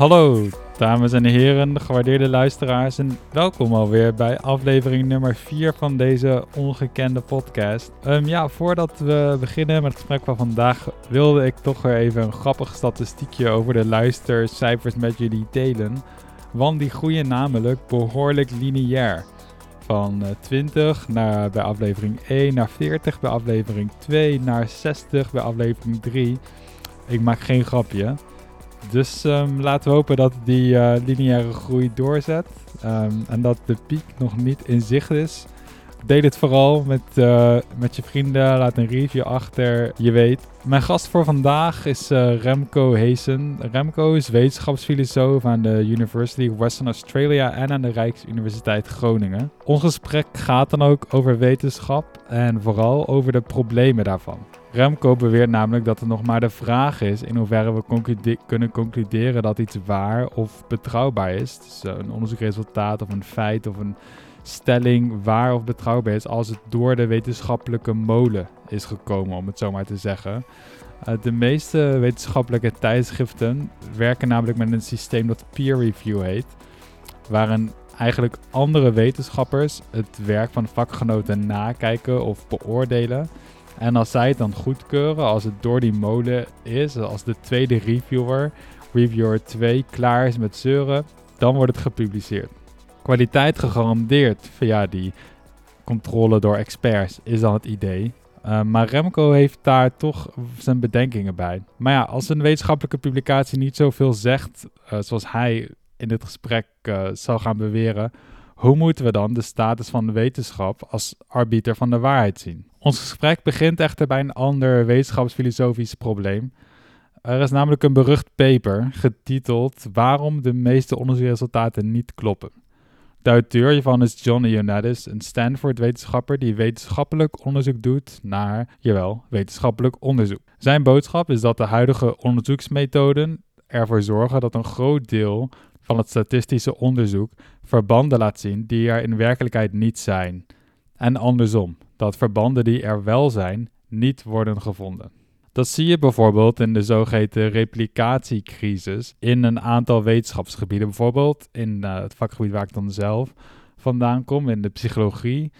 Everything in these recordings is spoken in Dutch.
Hallo, dames en heren, gewaardeerde luisteraars en welkom alweer bij aflevering nummer 4 van deze ongekende podcast. Um, ja, voordat we beginnen met het gesprek van vandaag wilde ik toch weer even een grappig statistiekje over de luistercijfers met jullie delen. Want die groeien namelijk behoorlijk lineair. Van 20 naar, bij aflevering 1 naar 40 bij aflevering 2 naar 60 bij aflevering 3. Ik maak geen grapje. Dus um, laten we hopen dat die uh, lineaire groei doorzet. Um, en dat de piek nog niet in zicht is. Deel het vooral met, uh, met je vrienden. Laat een review achter. Je weet. Mijn gast voor vandaag is uh, Remco Heesen. Remco is wetenschapsfilosoof aan de University of Western Australia en aan de Rijksuniversiteit Groningen. Ons gesprek gaat dan ook over wetenschap en vooral over de problemen daarvan. Remco beweert namelijk dat het nog maar de vraag is in hoeverre we kunnen concluderen dat iets waar of betrouwbaar is. Dus eh, een onderzoekresultaat of een feit of een stelling waar of betrouwbaar is als het door de wetenschappelijke molen is gekomen, om het zo maar te zeggen. Uh, de meeste wetenschappelijke tijdschriften werken namelijk met een systeem dat peer review heet, waarin eigenlijk andere wetenschappers het werk van vakgenoten nakijken of beoordelen. En als zij het dan goedkeuren, als het door die molen is, als de tweede reviewer, reviewer 2, klaar is met zeuren, dan wordt het gepubliceerd. Kwaliteit gegarandeerd via die controle door experts is dan het idee. Uh, maar Remco heeft daar toch zijn bedenkingen bij. Maar ja, als een wetenschappelijke publicatie niet zoveel zegt, uh, zoals hij in dit gesprek uh, zal gaan beweren, hoe moeten we dan de status van de wetenschap als arbiter van de waarheid zien? Ons gesprek begint echter bij een ander wetenschapsfilosofisch probleem. Er is namelijk een berucht paper getiteld Waarom de meeste onderzoeksresultaten niet kloppen. De auteur hiervan is John Ioannidis, een Stanford-wetenschapper die wetenschappelijk onderzoek doet naar, jawel, wetenschappelijk onderzoek. Zijn boodschap is dat de huidige onderzoeksmethoden ervoor zorgen dat een groot deel van het statistische onderzoek verbanden laat zien die er in werkelijkheid niet zijn. En andersom, dat verbanden die er wel zijn, niet worden gevonden. Dat zie je bijvoorbeeld in de zogeheten replicatiecrisis in een aantal wetenschapsgebieden. Bijvoorbeeld in uh, het vakgebied waar ik dan zelf vandaan kom, in de psychologie,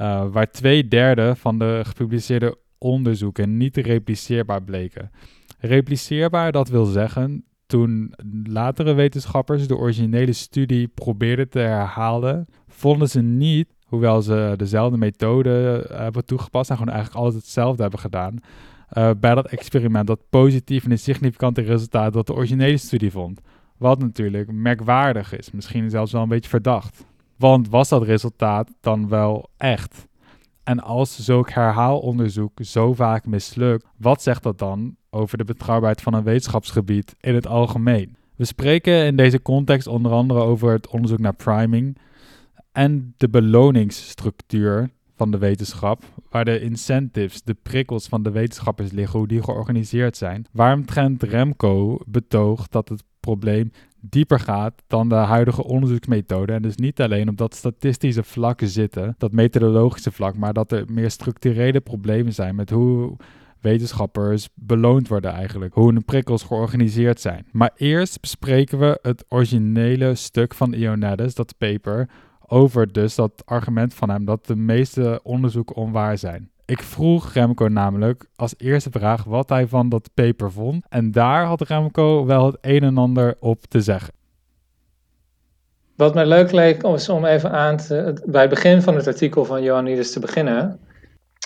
uh, waar twee derde van de gepubliceerde onderzoeken niet repliceerbaar bleken. Repliceerbaar, dat wil zeggen toen latere wetenschappers de originele studie probeerden te herhalen, vonden ze niet, hoewel ze dezelfde methode uh, hebben toegepast en gewoon eigenlijk alles hetzelfde hebben gedaan, uh, bij dat experiment dat positief en significante resultaat dat de originele studie vond. Wat natuurlijk merkwaardig is, misschien zelfs wel een beetje verdacht. Want was dat resultaat dan wel echt? En als zulk herhaalonderzoek zo vaak mislukt, wat zegt dat dan over de betrouwbaarheid van een wetenschapsgebied in het algemeen? We spreken in deze context onder andere over het onderzoek naar priming en de beloningsstructuur van de wetenschap, waar de incentives, de prikkels van de wetenschappers liggen, hoe die georganiseerd zijn. Waaromtrent Remco betoogt dat het probleem dieper gaat dan de huidige onderzoeksmethode. En dus niet alleen op dat statistische vlak zitten, dat methodologische vlak, maar dat er meer structurele problemen zijn met hoe wetenschappers beloond worden eigenlijk. Hoe hun prikkels georganiseerd zijn. Maar eerst bespreken we het originele stuk van Ioannidis, dat paper, over dus dat argument van hem dat de meeste onderzoeken onwaar zijn. Ik vroeg Remco namelijk als eerste vraag wat hij van dat paper vond. En daar had Remco wel het een en ander op te zeggen. Wat mij leuk leek is om even aan te, bij het begin van het artikel van Ioannidis te beginnen.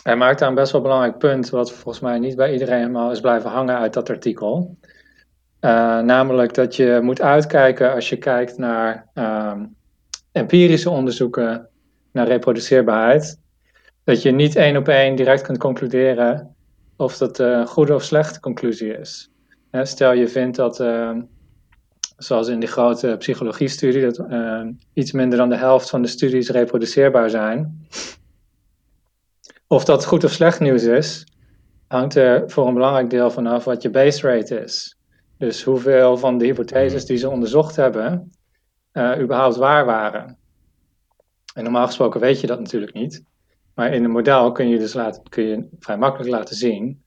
Hij maakt daar een best wel belangrijk punt, wat volgens mij niet bij iedereen helemaal is blijven hangen uit dat artikel. Uh, namelijk dat je moet uitkijken als je kijkt naar uh, empirische onderzoeken naar reproduceerbaarheid, dat je niet één op één direct kunt concluderen of dat een goede of slechte conclusie is. Stel je vindt dat, uh, zoals in die grote psychologie-studie, dat iets minder dan de helft van de studies reproduceerbaar zijn. Of dat goed of slecht nieuws is, hangt er voor een belangrijk deel vanaf wat je base rate is. Dus hoeveel van de hypotheses die ze onderzocht hebben, uh, überhaupt waar waren. En normaal gesproken weet je dat natuurlijk niet. Maar in een model kun je dus laten, kun je vrij makkelijk laten zien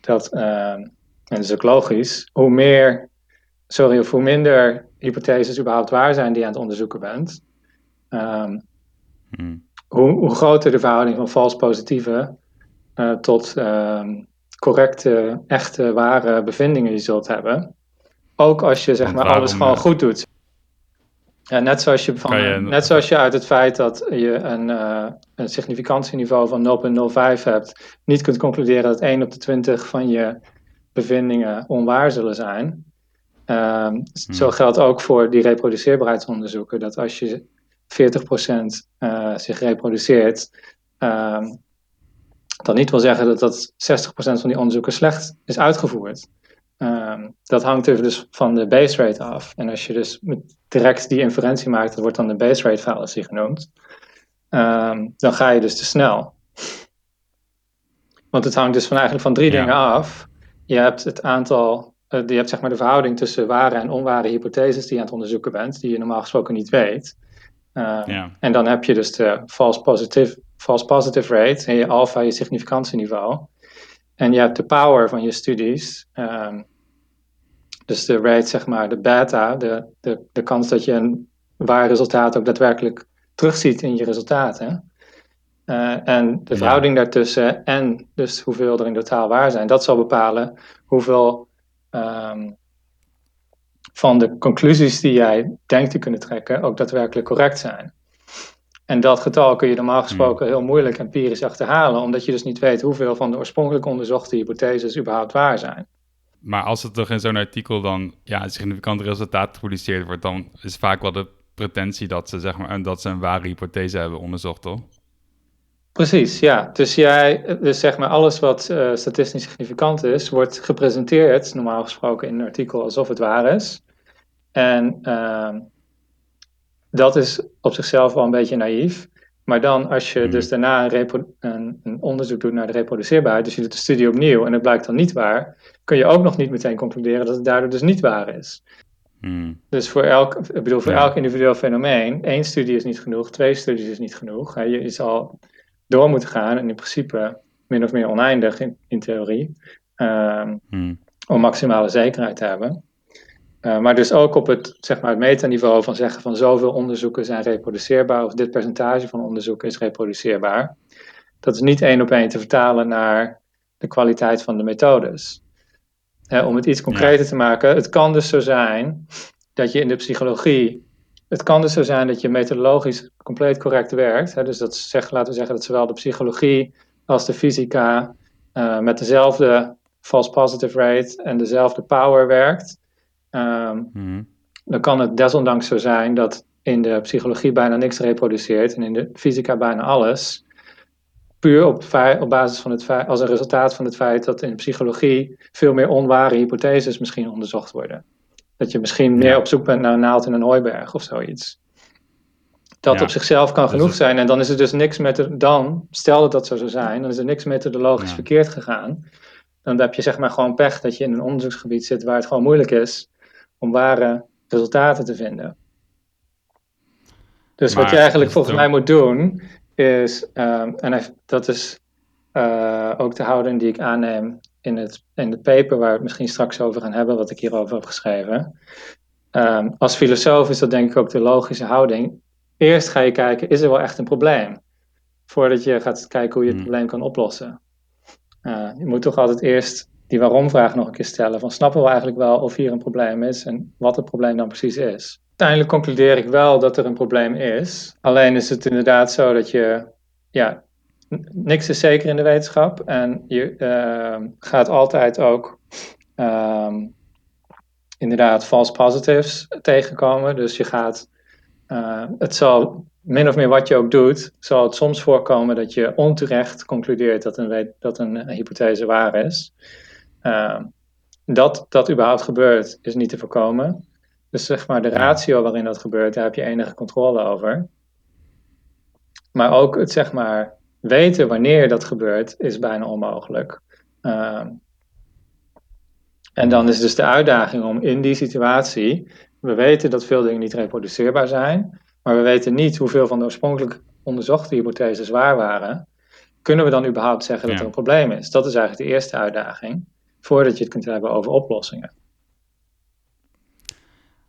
dat, uh, en dat is ook logisch, hoe meer sorry, of hoe minder hypotheses überhaupt waar zijn die je aan het onderzoeken bent, ehm, hmm. hoe, hoe, groter de verhouding van vals positieve uh, tot ehm, correcte, echte, ware bevindingen je zult hebben. Ook als je zeg maar alles gewoon eh, goed doet. Ja, net zoals je, van, net zoals je uit het feit dat je een, uh, een significantieniveau van 0,05 hebt, niet kunt concluderen dat 1 op de 20 van je bevindingen onwaar zullen zijn. Zo hmm. geldt ook voor die reproduceerbaarheidsonderzoeken, dat als je 40% uh, eh, zich reproduceert, um, dat niet wil zeggen dat dat 60% van die onderzoeken slecht is uitgevoerd. Um, dat hangt dus van de base rate af. En als je dus direct die inferentie maakt, dat wordt dan de base rate fallacy genoemd, um, dan ga je dus te snel. Want het hangt dus van eigenlijk van drie dingen af. Je hebt het aantal, uh, je hebt zeg maar de verhouding tussen ware en onware hypotheses die je aan het onderzoeken bent, die je normaal gesproken niet weet. Um, ja. En dan heb je dus de false positive, false positive rate en je alpha, je significantieniveau. En je hebt de power van je studies. Um, dus de rate, zeg maar, de beta, de, de, de kans dat je een waar resultaat ook daadwerkelijk terugziet in je resultaten. Uh, en de verhouding daartussen en dus hoeveel er in totaal waar zijn, dat zal bepalen hoeveel um, van de conclusies die jij denkt te kunnen trekken ook daadwerkelijk correct zijn. En dat getal kun je normaal gesproken hmm. heel moeilijk empirisch achterhalen, omdat je dus niet weet hoeveel van de oorspronkelijk onderzochte hypotheses überhaupt waar zijn. Maar als het toch in zo'n artikel dan ja, een significant resultaat gepubliceerd wordt, dan is vaak wel de pretentie dat ze, zeg maar, dat ze een ware hypothese hebben onderzocht, toch? Precies, ja. Dus, jij, dus zeg maar alles wat uh, statistisch significant is, wordt gepresenteerd, normaal gesproken in een artikel, alsof het waar is. En uh, dat is op zichzelf wel een beetje naïef. Maar dan als je hmm. dus daarna een, een, een, onderzoek doet naar de reproduceerbaarheid, dus je doet de studie opnieuw en het blijkt dan niet waar, kun je ook nog niet meteen concluderen dat het daardoor dus niet waar is. Hmm. Dus voor elk, ik bedoel, voor elk individueel fenomeen, één studie is niet genoeg, twee studies is niet genoeg. Je, je zal door moeten gaan en in principe min of meer oneindig in, in theorie, um, om maximale zekerheid te hebben. Uh, maar dus ook op het, zeg maar, het metaniveau van zeggen van zoveel onderzoeken zijn reproduceerbaar of dit percentage van onderzoeken is reproduceerbaar. Dat is niet één op één te vertalen naar de kwaliteit van de methodes. om het iets concreter te maken, het kan dus zo zijn dat je in de psychologie, het kan dus zo zijn dat je methodologisch compleet correct werkt. Hè, dus dat zegt, laten we zeggen dat zowel de psychologie als de fysica uh, met dezelfde false positive rate en dezelfde power werkt. Um, Dan kan het desondanks zo zijn dat in de psychologie bijna niks reproduceert en in de fysica bijna alles. Puur op, op basis van het feit, als een resultaat van het feit dat in psychologie veel meer onware hypotheses misschien onderzocht worden. Dat je misschien meer op zoek bent naar een naald in een hooiberg of zoiets. Dat op zichzelf kan genoeg zijn. En dan is er dus niks met de, dan, stel dat dat zo zou zijn, dan is er niks methodologisch ja. verkeerd gegaan. Dan heb je zeg maar gewoon pech dat je in een onderzoeksgebied zit waar het gewoon moeilijk is om ware resultaten te vinden. Dus wat je eigenlijk volgens mij moet doen, is, um, en dat is uh, ook de houding die ik aanneem in het, in de paper waar we het misschien straks over gaan hebben, wat ik hierover heb geschreven. Um, als filosoof is dat denk ik ook de logische houding. Eerst ga je kijken, is er wel echt een probleem? Voordat je gaat kijken hoe je het hmm. probleem kan oplossen. Uh, je moet toch altijd eerst die waarom-vraag nog een keer stellen. Van snappen we eigenlijk wel of hier een probleem is en wat het probleem dan precies is. Uiteindelijk concludeer ik wel dat er een probleem is. Alleen is het inderdaad zo dat je, ja, niks is zeker in de wetenschap. En je uh, gaat altijd ook uh, inderdaad false positives tegenkomen. Dus je gaat, uh, het zal min of meer wat je ook doet, zal het soms voorkomen dat je onterecht concludeert dat een, dat een hypothese waar is. Uh, dat dat überhaupt gebeurt, is niet te voorkomen. Dus zeg maar de ratio waarin dat gebeurt, daar heb je enige controle over. Maar ook het zeg maar weten wanneer dat gebeurt, is bijna onmogelijk. Uh, en dan is dus de uitdaging om in die situatie, we weten dat veel dingen niet reproduceerbaar zijn, maar we weten niet hoeveel van de oorspronkelijk onderzochte hypotheses waar waren. Kunnen we dan überhaupt zeggen dat er een probleem is? Dat is eigenlijk de eerste uitdaging voordat je het kunt hebben over oplossingen.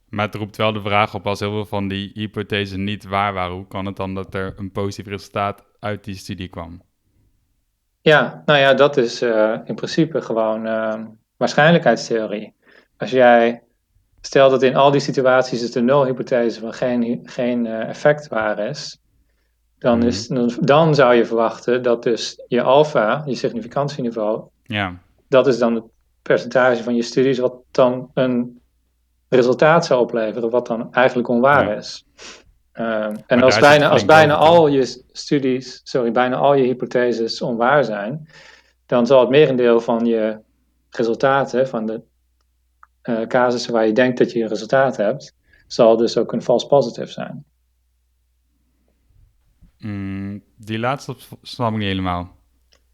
Maar het roept wel de vraag op als heel veel van die hypothesen niet waar waren. Hoe kan het dan dat er een positief resultaat uit die studie kwam? Ja, nou ja, dat is uh, in principe gewoon uh, waarschijnlijkheidstheorie. Als jij stelt dat in al die situaties het de nulhypothese van geen, geen uh, effect waar is, dan, is dan, dan, zou je verwachten dat dus je alfa, je significantieniveau, ja. Dat is dan het percentage van je studies wat dan een resultaat zou opleveren, wat dan eigenlijk onwaar ja. is. Uh, en als bijna, als bijna al je studies, sorry, bijna al je hypotheses onwaar zijn, dan zal het merendeel van je resultaten, van de uh, casussen waar je denkt dat je een resultaat hebt, zal dus ook een false positive zijn. Mm, die laatste snap ik niet helemaal.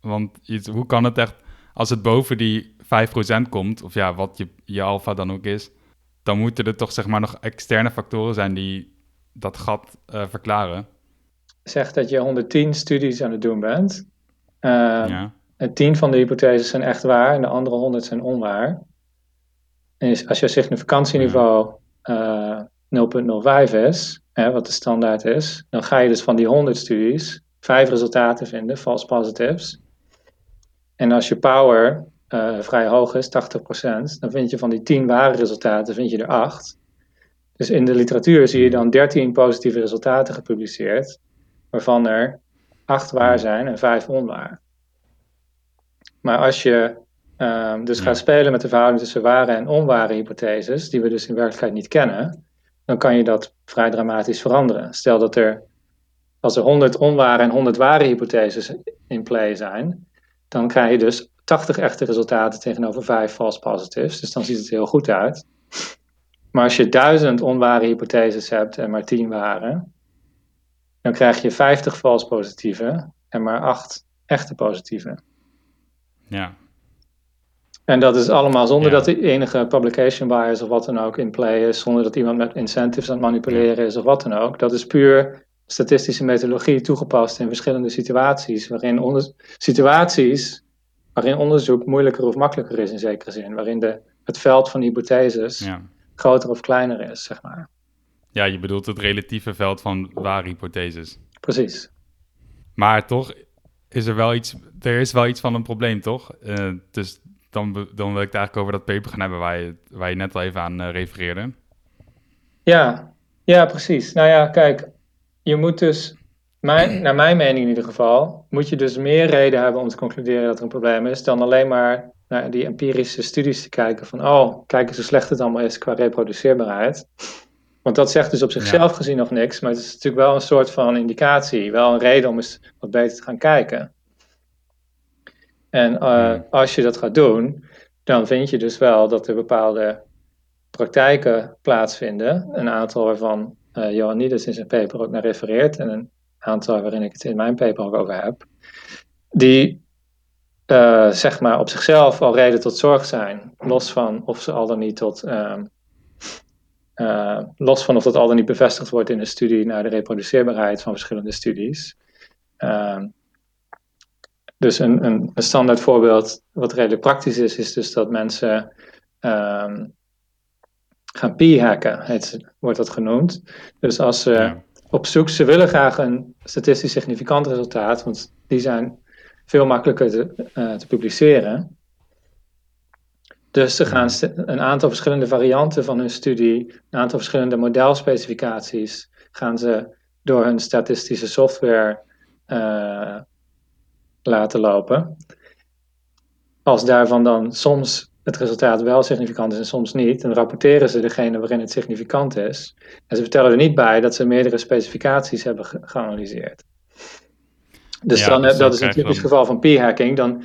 Want hoe kan het echt, als het boven die 5% komt, of ja, wat je, je alfa dan ook is, dan moeten er toch zeg maar nog externe factoren zijn die dat gat uh, verklaren. Zeg dat je 110 studies aan het doen bent. Uh, ja. En 10 van de hypotheses zijn echt waar en de andere 100 zijn onwaar. En als je significantieniveau ja. uh, 0,05 is, hè, wat de standaard is, dan ga je dus van die 100 studies vijf resultaten vinden, false positives. En als je power uh, vrij hoog is, 80%, dan vind je van die 10 ware resultaten vind je er 8. Dus in de literatuur zie je dan 13 positieve resultaten gepubliceerd, waarvan er 8 waar zijn en 5 onwaar. Maar als je um, dus gaat spelen met de verhouding tussen ware en onware hypotheses, die we dus in werkelijkheid niet kennen, dan kan je dat vrij dramatisch veranderen. Stel dat er, als er 100 onware en 100 ware hypotheses in play zijn, dan krijg je dus 80 echte resultaten tegenover 5 false positives. Dus dan ziet het heel goed uit. Maar als je 1000 onware hypotheses hebt en maar 10 ware, dan krijg je 50 false positieve en maar 8 echte positieve. Ja. En dat is allemaal zonder ja. dat er enige publication bias of wat dan ook in play is, zonder dat iemand met incentives aan het manipuleren is of wat dan ook. Dat is puur statistische methodologie toegepast in verschillende situaties, waarin onder, situaties waarin onderzoek moeilijker of makkelijker is in zekere zin, waarin de, het veld van hypotheses ja. groter of kleiner is, zeg maar. Ja, je bedoelt het relatieve veld van ware hypotheses. Precies. Maar toch is er wel iets, er is wel iets van een probleem, toch? Uh, dus dan, dan wil ik het eigenlijk over dat paper gaan hebben waar je, waar je net al even aan uh, refereerde. Ja, ja, precies. Nou ja, kijk, je moet dus mijn, naar mijn mening in ieder geval, moet je dus meer reden hebben om te concluderen dat er een probleem is, dan alleen maar naar die empirische studies te kijken van, oh, kijk eens hoe slecht het allemaal is qua reproduceerbaarheid. Want dat zegt dus op zichzelf ja. gezien nog niks, maar het is natuurlijk wel een soort van indicatie, wel een reden om eens wat beter te gaan kijken. En uh, ja. als je dat gaat doen, dan vind je dus wel dat er bepaalde praktijken plaatsvinden, een aantal waarvan uh, Johannides in zijn paper ook naar refereert en een aantal waarin ik het in mijn paper ook over heb, die uh, zeg maar op zichzelf al reden tot zorg zijn, los van of ze al dan niet tot, uh, uh, los van of dat al dan niet bevestigd wordt in een studie naar de reproduceerbaarheid van verschillende studies. Ehm, dus een, een, een, standaard voorbeeld wat redelijk praktisch is, is dus dat mensen ehm, gaan p-hacken, wordt dat genoemd. Dus als ze ja op zoek. Ze willen graag een statistisch significant resultaat, want die zijn veel makkelijker te, uh, te publiceren. Dus ze gaan een aantal verschillende varianten van hun studie, een aantal verschillende modelspecificaties, gaan ze door hun statistische software uh, laten lopen. Als daarvan dan soms het resultaat wel significant is en soms niet, dan rapporteren ze degene waarin het significant is. En ze vertellen er niet bij dat ze meerdere specificaties hebben ge geanalyseerd. Dus ja, dan, dus dat is een typisch geval van p-hacking. Dan,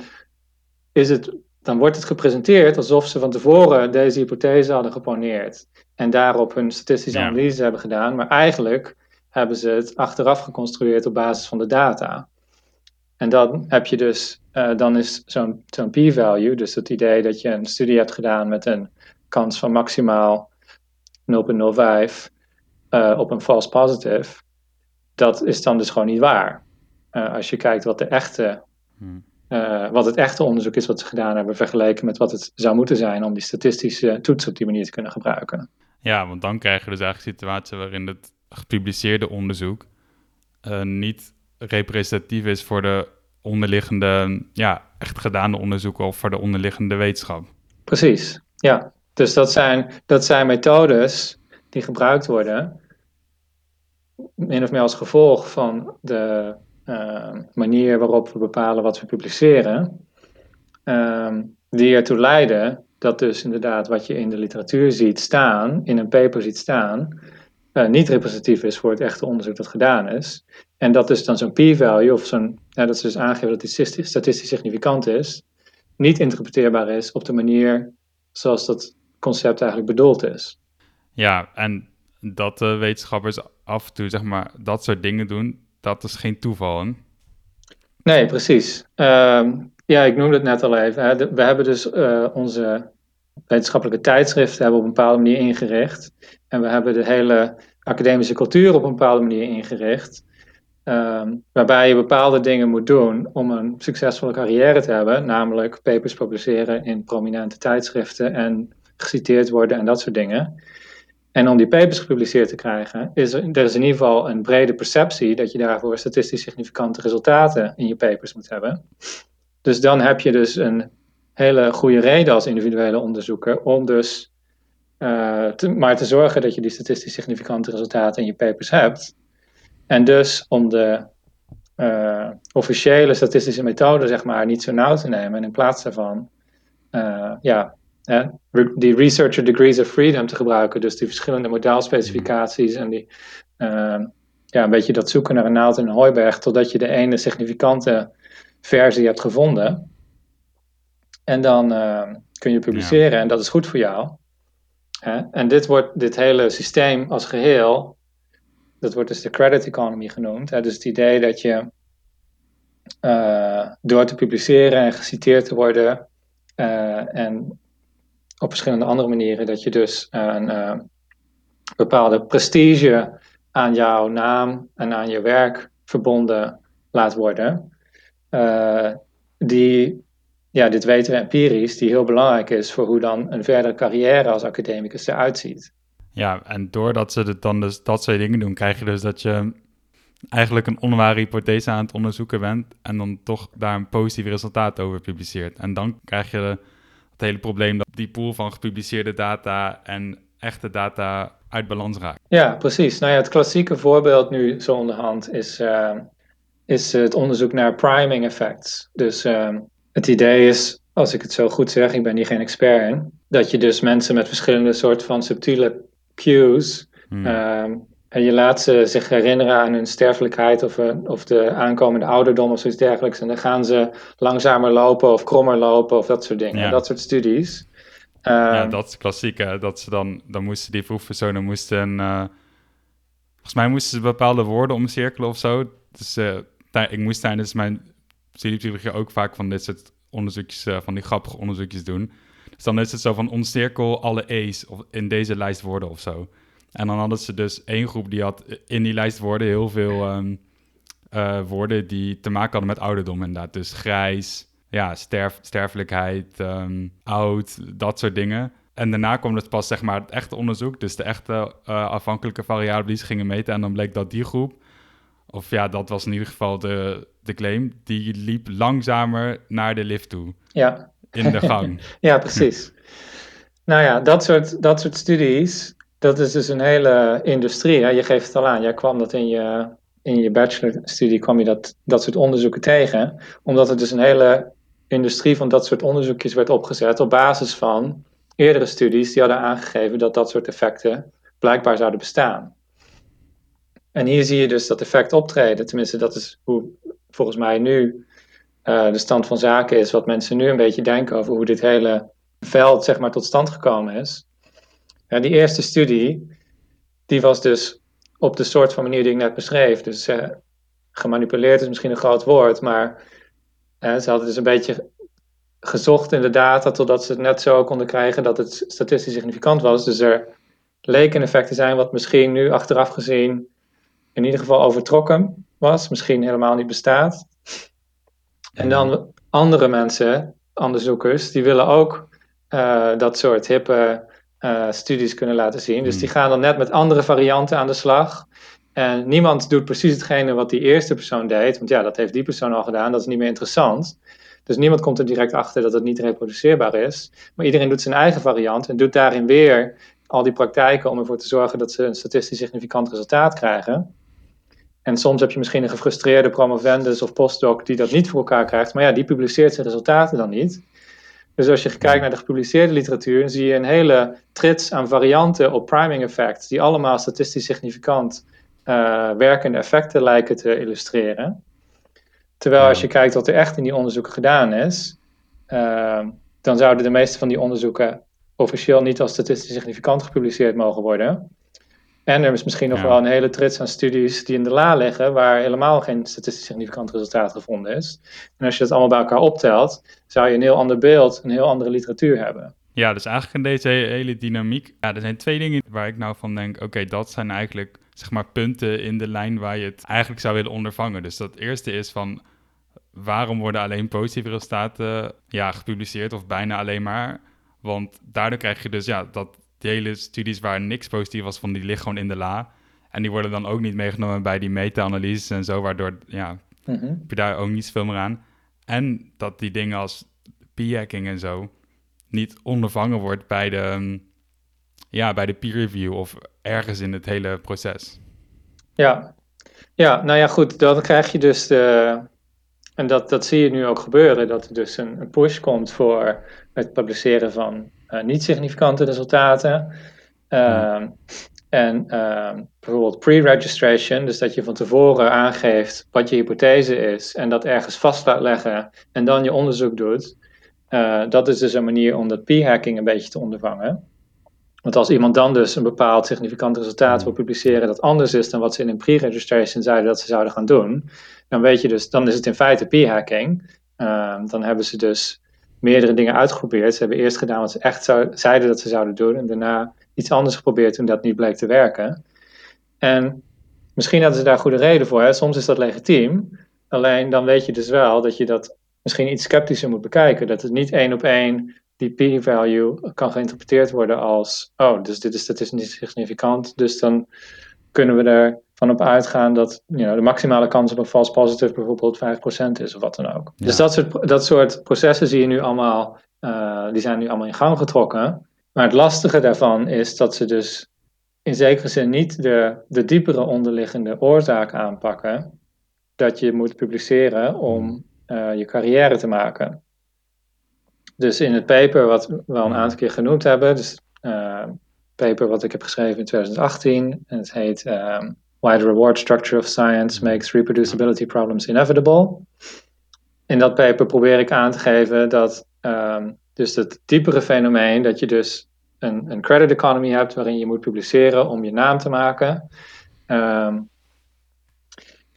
is het, dan wordt het gepresenteerd alsof ze van tevoren deze hypothese hadden geponeerd. En daarop hun statistische ja. analyse hebben gedaan. Maar eigenlijk hebben ze het achteraf geconstrueerd op basis van de data. En dan heb je dus, uh, dan is zo'n zo'n p-value, dus het idee dat je een studie hebt gedaan met een kans van maximaal 0,05 uh, op een false positive, dat is dan dus gewoon niet waar. Uh, als je kijkt wat de echte, hmm. wat het echte onderzoek is wat ze gedaan hebben, vergeleken met wat het zou moeten zijn om die statistische toets op die manier te kunnen gebruiken. Ja, want dan krijg je dus eigenlijk een situatie waarin het gepubliceerde onderzoek niet representatief is voor de onderliggende, ja, echt gedane onderzoeken of voor de onderliggende wetenschap. Precies, ja. Dus dat zijn, dat zijn methodes die gebruikt worden, min of meer als gevolg van de uh, manier waarop we bepalen wat we publiceren, uh, die ertoe leiden dat dus inderdaad wat je in de literatuur ziet staan, in een paper ziet staan, uh, niet representatief is voor het echte onderzoek dat gedaan is. En dat dus dan zo'n p-value, of zo'n, ja, dat ze dus aangeven dat die statistisch significant is, niet interpreteerbaar is op de manier zoals dat concept eigenlijk bedoeld is. Ja, en dat wetenschappers af en toe zeg maar dat soort dingen doen, dat is geen toeval. Hè? Nee, precies. Uh, ja, ik noemde het net al even. Hè. we hebben dus uh, onze wetenschappelijke tijdschriften hebben op een bepaalde manier ingericht. En we hebben de hele academische cultuur op een bepaalde manier ingericht. Um, waarbij je bepaalde dingen moet doen om een succesvolle carrière te hebben, namelijk papers publiceren in prominente tijdschriften en geciteerd worden en dat soort dingen. En om die papers gepubliceerd te krijgen, is er, is in ieder geval een brede perceptie dat je daarvoor statistisch significante resultaten in je papers moet hebben. Dus dan heb je dus een hele goede reden als individuele onderzoeker om dus te, maar te zorgen dat je die statistisch significante resultaten in je papers hebt. En dus om de uh, officiële statistische methode, zeg maar, niet zo nauw te nemen en in plaats daarvan, uh, ja, hè, die researcher degrees of freedom te gebruiken, dus die verschillende modaalspecificaties en die, ja, een beetje dat zoeken naar een naald in een hooiberg, totdat je de ene significante versie hebt gevonden. En dan kun je publiceren en dat is goed voor jou. En dit, wordt, dit hele systeem als geheel, dat wordt dus de credit economy genoemd. Dus het idee dat je uh, door te publiceren en geciteerd te worden uh, en op verschillende andere manieren, dat je dus een bepaalde prestige aan jouw naam en aan je werk verbonden laat worden. die ja, dit weten we empirisch, die heel belangrijk is voor hoe dan een verdere carrière als academicus eruit ziet. Ja, en doordat ze dan dus dat soort dingen doen, krijg je dus dat je eigenlijk een onware hypothese aan het onderzoeken bent en dan toch daar een positief resultaat over publiceert. En dan krijg je het hele probleem dat die pool van gepubliceerde data en echte data uit balans raakt. Ja, precies. Nou ja, het klassieke voorbeeld nu zo onderhand is, uh, is het onderzoek naar priming effects. Dus uh, het idee is, als ik het zo goed zeg, ik ben hier geen expert in, dat je dus mensen met verschillende soorten van subtiele cues. Hmm. Ehm, en je laat ze zich herinneren aan hun sterfelijkheid of, uh, of de aankomende ouderdom of zoiets dergelijks. En dan gaan ze langzamer lopen of krommer lopen of dat soort dingen. Dat soort studies. ja, ehm, dat is klassiek. Hè? Dat ze dan, dan moesten die proefpersonen moesten. Uh, volgens mij moesten ze bepaalde woorden omcirkelen of zo. Dus uh, ik moest tijdens mijn studiepsychologie ook vaak van dit soort onderzoekjes, uh, van die grappige onderzoekjes doen. Dus dan is het zo van omcirkel alle E's of in deze lijst woorden of zo. En dan hadden ze dus één groep die had in die lijst woorden heel veel um, uh, woorden die te maken hadden met ouderdom inderdaad. Dus grijs, ja, sterf, sterfelijkheid, um, oud, dat soort dingen. En daarna kwam het pas zeg maar het echte onderzoek, dus de echte uh, afhankelijke variabelen die ze gingen meten. En dan bleek dat die groep of ja, dat was in ieder geval de, de claim, die liep langzamer naar de lift toe. Ja. In de gang. ja, precies. nou ja, dat soort, dat soort studies, dat is dus een hele industrie. Hè? Je geeft het al aan, jij kwam dat in je, in je bachelorstudie, kwam je dat, dat soort onderzoeken tegen. Omdat er dus een hele industrie van dat soort onderzoekjes werd opgezet op basis van eerdere studies die hadden aangegeven dat dat soort effecten blijkbaar zouden bestaan. En hier zie je dus dat effect optreden. Tenminste, dat is hoe volgens mij nu uh, de stand van zaken is. Wat mensen nu een beetje denken over hoe dit hele veld zeg maar, tot stand gekomen is. Ja, die eerste studie, die was dus op de soort van manier die ik net beschreef. Dus uh, gemanipuleerd is misschien een groot woord, maar uh, ze hadden dus een beetje gezocht in de data totdat ze het net zo konden krijgen dat het statistisch significant was. Dus er leek een effect te zijn wat misschien nu achteraf gezien in ieder geval overtrokken was, misschien helemaal niet bestaat. En dan andere mensen, onderzoekers, die willen ook uh, dat soort hippe studies kunnen laten zien. Dus Hmm. die gaan dan net met andere varianten aan de slag. En niemand doet precies hetgene wat die eerste persoon deed. Want ja, dat heeft die persoon al gedaan. Dat is niet meer interessant. Dus niemand komt er direct achter dat het niet reproduceerbaar is. Maar iedereen doet zijn eigen variant en doet daarin weer al die praktijken om ervoor te zorgen dat ze een statistisch significant resultaat krijgen. En soms heb je misschien een gefrustreerde promovendus of postdoc die dat niet voor elkaar krijgt. Maar ja, die publiceert zijn resultaten dan niet. Dus als je kijkt naar de gepubliceerde literatuur, dan zie je een hele trits aan varianten op priming effects, die allemaal statistisch significant uh, werkende effecten lijken te illustreren. Terwijl als je kijkt wat er echt in die onderzoeken gedaan is, uh, dan zouden de meeste van die onderzoeken officieel niet als statistisch significant gepubliceerd mogen worden. En er is misschien nog Ja. wel een hele trits aan studies die in de la liggen, waar helemaal geen statistisch significant resultaat gevonden is. En als je dat allemaal bij elkaar optelt, zou je een heel ander beeld, een heel andere literatuur hebben. Ja, dus eigenlijk in deze he- hele dynamiek. Ja, er zijn twee dingen waar ik nou van denk: oké, dat zijn eigenlijk zeg maar punten in de lijn waar je het eigenlijk zou willen ondervangen. Dus dat eerste is van waarom worden alleen positieve resultaten ja, gepubliceerd of bijna alleen maar? Want daardoor krijg je dus ja, dat die hele studies waar niks positief was van, die liggen gewoon in de la. En die worden dan ook niet meegenomen bij die meta-analyses en zo, waardoor ja, Mhm. heb je daar ook niet zoveel meer aan. En dat die dingen als p-hacking en zo niet ondervangen wordt bij de, ehm, ja, bij de peer review of ergens in het hele proces. Ja. ja, nou ja, goed, dan krijg je dus de. En dat, dat zie je nu ook gebeuren, dat er dus een, een push komt voor het publiceren van eh, niet-significante resultaten. Ehm, En ehm, bijvoorbeeld pre-registration, dus dat je van tevoren aangeeft wat je hypothese is en dat ergens vast laat leggen en dan je onderzoek doet. Eh, dat is dus een manier om dat p-hacking een beetje te ondervangen. Want als iemand dan dus een bepaald significant resultaat wil publiceren dat anders is dan wat ze in een pre-registration zeiden dat ze zouden gaan doen, dan weet je dus, dan is het in feite p-hacking. Ehm, dan hebben ze dus meerdere dingen uitgeprobeerd. Ze hebben eerst gedaan wat ze echt zeiden dat ze zouden doen en daarna iets anders geprobeerd toen dat niet bleek te werken. En misschien hadden ze daar goede reden voor. Soms is dat legitiem. Alleen dan weet je dus wel dat je dat misschien iets sceptischer moet bekijken. Dat het niet één op één die p-value kan geïnterpreteerd worden als: oh, dus dit is statistisch significant. Dus dan kunnen we ervan op uitgaan dat you know, de maximale kans op een false positive bijvoorbeeld 5% is of wat dan ook. Ja. Dus dat soort, dat soort processen zie je nu allemaal, uh, die zijn nu allemaal in gang getrokken. Maar het lastige daarvan is dat ze dus in zekere zin niet de, de diepere onderliggende oorzaak aanpakken dat je moet publiceren om uh, je carrière te maken. Dus in het paper wat we al een aantal keer genoemd hebben, dus uh, paper wat ik heb geschreven in 2018, en het heet um, Why the Reward Structure of Science Makes Reproducibility Problems Inevitable. In dat paper probeer ik aan te geven dat um, dus het diepere fenomeen dat je dus een, een, credit economy hebt waarin je moet publiceren om je naam te maken. Um,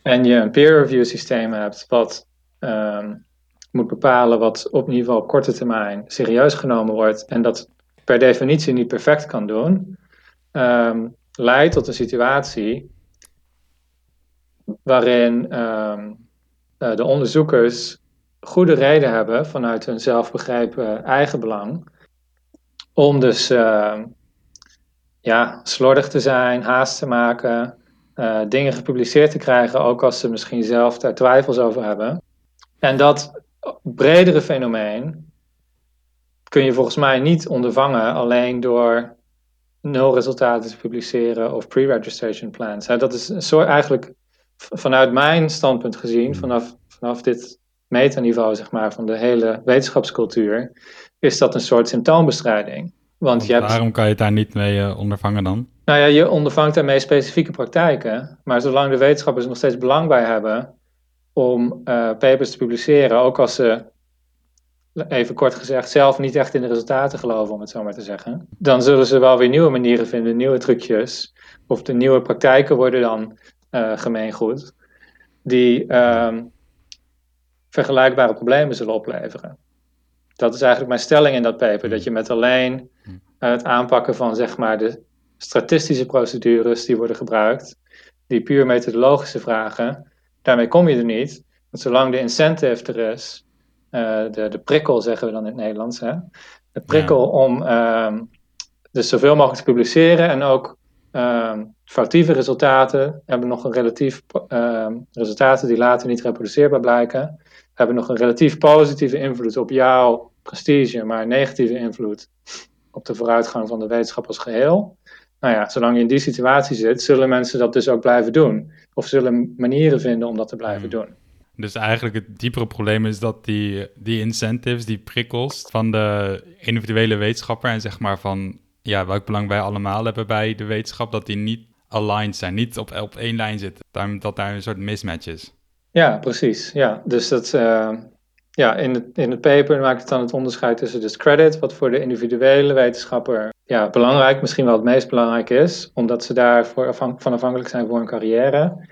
en je een peer review systeem hebt wat um, moet bepalen wat op niveau op korte termijn serieus genomen wordt en dat per definitie niet perfect kan doen, leidt tot een situatie waarin uh, de onderzoekers goede reden hebben vanuit hun zelfbegrepen eigen belang om dus uh, ja, slordig te zijn, haast te maken, uh, dingen gepubliceerd te krijgen, ook als ze misschien zelf daar twijfels over hebben. En dat bredere fenomeen kun je volgens mij niet ondervangen alleen door nul resultaten te publiceren of pre-registration plans. Dat is een soort eigenlijk vanuit mijn standpunt gezien, vanaf, vanaf dit metaniveau zeg maar, van de hele wetenschapscultuur, is dat een soort symptoombestrijding. Want je hebt, waarom kan je het daar niet mee uh, ondervangen dan? Nou ja, je ondervangt daarmee specifieke praktijken. Maar zolang de wetenschappers er nog steeds belang bij hebben om uh, papers te publiceren, ook als ze, even kort gezegd, zelf niet echt in de resultaten geloven, om het zo maar te zeggen, dan zullen ze wel weer nieuwe manieren vinden, nieuwe trucjes. Of de nieuwe praktijken worden dan gemeengoed, die uh, vergelijkbare problemen zullen opleveren. Dat is eigenlijk mijn stelling in dat paper, dat je met alleen het aanpakken van zeg maar de statistische procedures die worden gebruikt, die puur methodologische vragen, daarmee kom je er niet. Want zolang de incentive er is, uh, de, de prikkel zeggen we dan in het Nederlands, hè? de prikkel ja. om uh, Dus zoveel mogelijk te publiceren en ook ehm, foutieve resultaten hebben nog een relatief ehm, resultaten die later niet reproduceerbaar blijken, hebben nog een relatief positieve invloed op jouw prestige, maar een negatieve invloed op de vooruitgang van de wetenschap als geheel. Nou ja, zolang je in die situatie zit, zullen mensen dat dus ook blijven doen. Of zullen manieren vinden om dat te blijven hmm. doen. Dus eigenlijk het diepere probleem is dat die, die incentives, die prikkels van de individuele wetenschapper en zeg maar van ja, welk belang wij allemaal hebben bij de wetenschap, dat die niet aligned zijn, niet op, op één lijn zitten. Dat daar een soort mismatch is. Ja, precies. Ja, dus dat, uh, ja, in, het, in het paper maakt het dan het onderscheid tussen dus credit, wat voor de individuele wetenschapper ja, belangrijk, misschien wel het meest belangrijk is, omdat ze daarvoor van afhankelijk zijn voor hun carrière.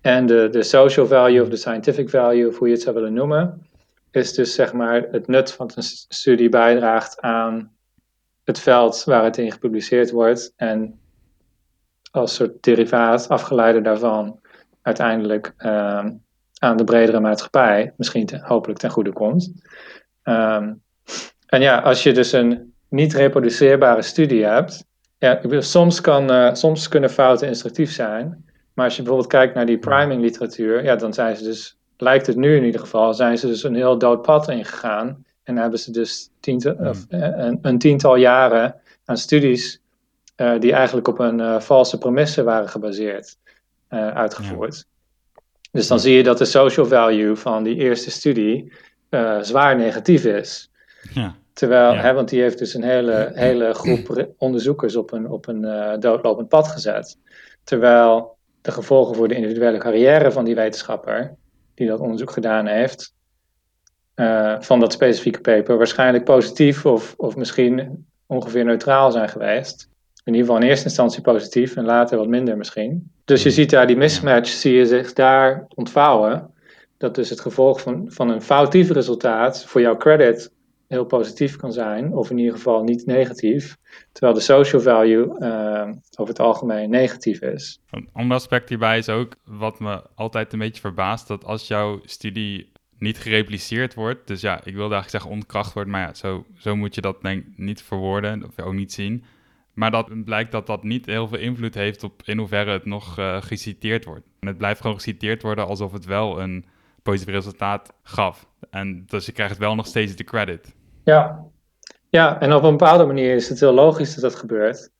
En de, de social value of de scientific value, of hoe je het zou willen noemen, is dus zeg maar het nut van een studie bijdraagt aan het veld waar het in gepubliceerd wordt. En als soort derivaat, afgeleide daarvan, uiteindelijk uh, aan de bredere maatschappij misschien hopelijk ten goede komt. Um, en ja, als je dus een niet reproduceerbare studie hebt, ja, soms, kan, uh, soms kunnen fouten instructief zijn. Maar als je bijvoorbeeld kijkt naar die priming literatuur, ja, dan zijn ze dus, lijkt het nu in ieder geval, zijn ze dus een heel dood pad ingegaan. En hebben ze dus tiental, hmm. of, eh, een, een, tiental jaren aan studies uh, die eigenlijk op een uh, valse premisse waren gebaseerd, uitgevoerd. Dus dan zie je dat de social value van die eerste studie zwaar negatief is. Ja. Terwijl, hè, want die heeft dus een hele, hele groep onderzoekers op een, op een doodlopend pad gezet. Terwijl de gevolgen voor de individuele carrière van die wetenschapper, die dat onderzoek gedaan heeft, van dat specifieke paper, waarschijnlijk positief of, of misschien ongeveer neutraal zijn geweest. In ieder geval in eerste instantie positief en later wat minder misschien. Dus je ziet daar die mismatch, zie je zich daar ontvouwen. Dat dus het gevolg van, van een foutief resultaat voor jouw credit heel positief kan zijn, of in ieder geval niet negatief, terwijl de social value uh, over het algemeen negatief is. Een ander aspect hierbij is ook wat me altijd een beetje verbaast, dat als jouw studie niet gerepliceerd wordt, dus ja, ik wilde eigenlijk zeggen ontkracht wordt, maar ja, zo, zo moet je dat denk ik niet verwoorden, of ook niet zien. Maar dat blijkt dat dat niet heel veel invloed heeft op in hoeverre het nog uh, geciteerd wordt. En het blijft gewoon geciteerd worden alsof het wel een positief resultaat gaf. En dus je krijgt wel nog steeds de credit. Ja. ja, en op een bepaalde manier is het heel logisch dat dat gebeurt.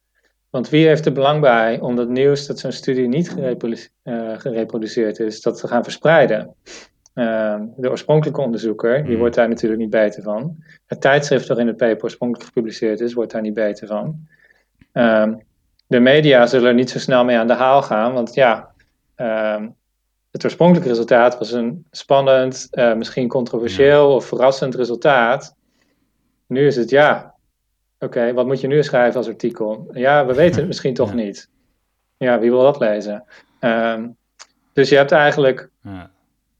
Want wie heeft er belang bij om dat nieuws dat zo'n studie niet uh, gereproduceerd is, dat te gaan verspreiden? Uh, de oorspronkelijke onderzoeker, die hmm. wordt daar natuurlijk niet beter van. Het tijdschrift waarin het paper oorspronkelijk gepubliceerd is, wordt daar niet beter van. Uh, de media zullen er niet zo snel mee aan de haal gaan, want ja, ehm, het oorspronkelijke resultaat was een spannend, uh, misschien controversieel of verrassend resultaat. Nu is het ja. Oké, wat moet je nu schrijven als artikel? Ja, we weten het misschien toch niet. Ja, wie wil dat lezen? Ehm, dus je hebt eigenlijk ja.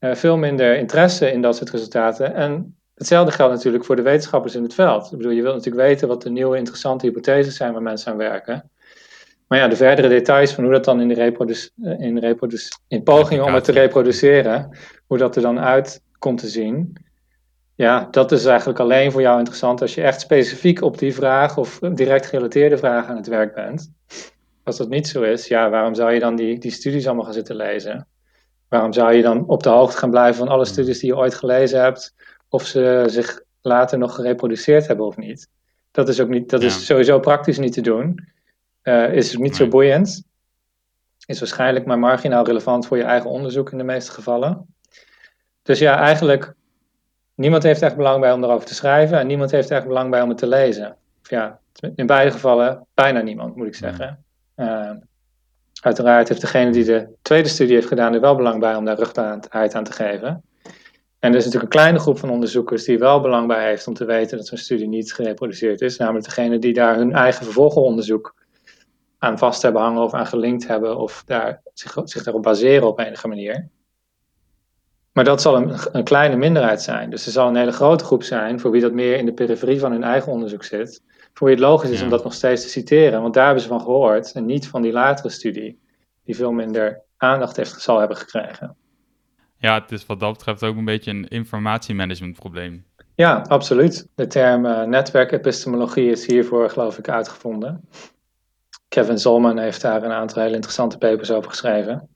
uh, veel minder interesse in dat soort resultaten. En hetzelfde geldt natuurlijk voor de wetenschappers in het veld. Ik bedoel, je wilt natuurlijk weten wat de nieuwe interessante hypotheses zijn waar mensen aan werken. Maar ja, de verdere details van hoe dat dan in de reproduc in, reproduc in pogingen om het te reproduceren, hoe dat er dan uit komt te zien, ja, dat is eigenlijk alleen voor jou interessant als je echt specifiek op die vraag of direct gerelateerde vraag aan het werk bent. Als dat niet zo is, ja, waarom zou je dan die, die studies allemaal gaan zitten lezen? Waarom zou je dan op de hoogte gaan blijven van alle hmm. studies die je ooit gelezen hebt, of ze zich later nog gereproduceerd hebben of niet? Dat is ook niet, dat is sowieso praktisch niet te doen. Uh, is niet zo boeiend. Is waarschijnlijk maar marginaal relevant voor je eigen onderzoek in de meeste gevallen. Dus ja, eigenlijk niemand heeft echt belang bij om erover te schrijven en niemand heeft echt belang bij om het te lezen. Of ja, in beide gevallen bijna niemand, moet ik zeggen. Uh, uiteraard heeft degene die de tweede studie heeft gedaan er wel belang bij om daar rugbaarheid aan te geven. En er is natuurlijk een kleine groep van onderzoekers die wel belang bij heeft om te weten dat zo'n studie niet gereproduceerd is. Namelijk degene die daar hun eigen vervolgonderzoek aan vast hebben hangen of aan gelinkt hebben of daar, zich, zich daarop baseren op enige manier. Maar dat zal een, een, kleine minderheid zijn. Dus er zal een hele grote groep zijn voor wie dat meer in de periferie van hun eigen onderzoek zit. Voor wie het logisch is om dat nog steeds te citeren, want daar hebben ze van gehoord en niet van die latere studie, die veel minder aandacht heeft, zal hebben gekregen. Ja, het is wat dat betreft ook een beetje een informatiemanagement probleem. Ja, absoluut. De term uh, netwerkepistemologie is hiervoor, geloof ik, uitgevonden. Kevin Zolman heeft daar een aantal hele interessante papers over geschreven.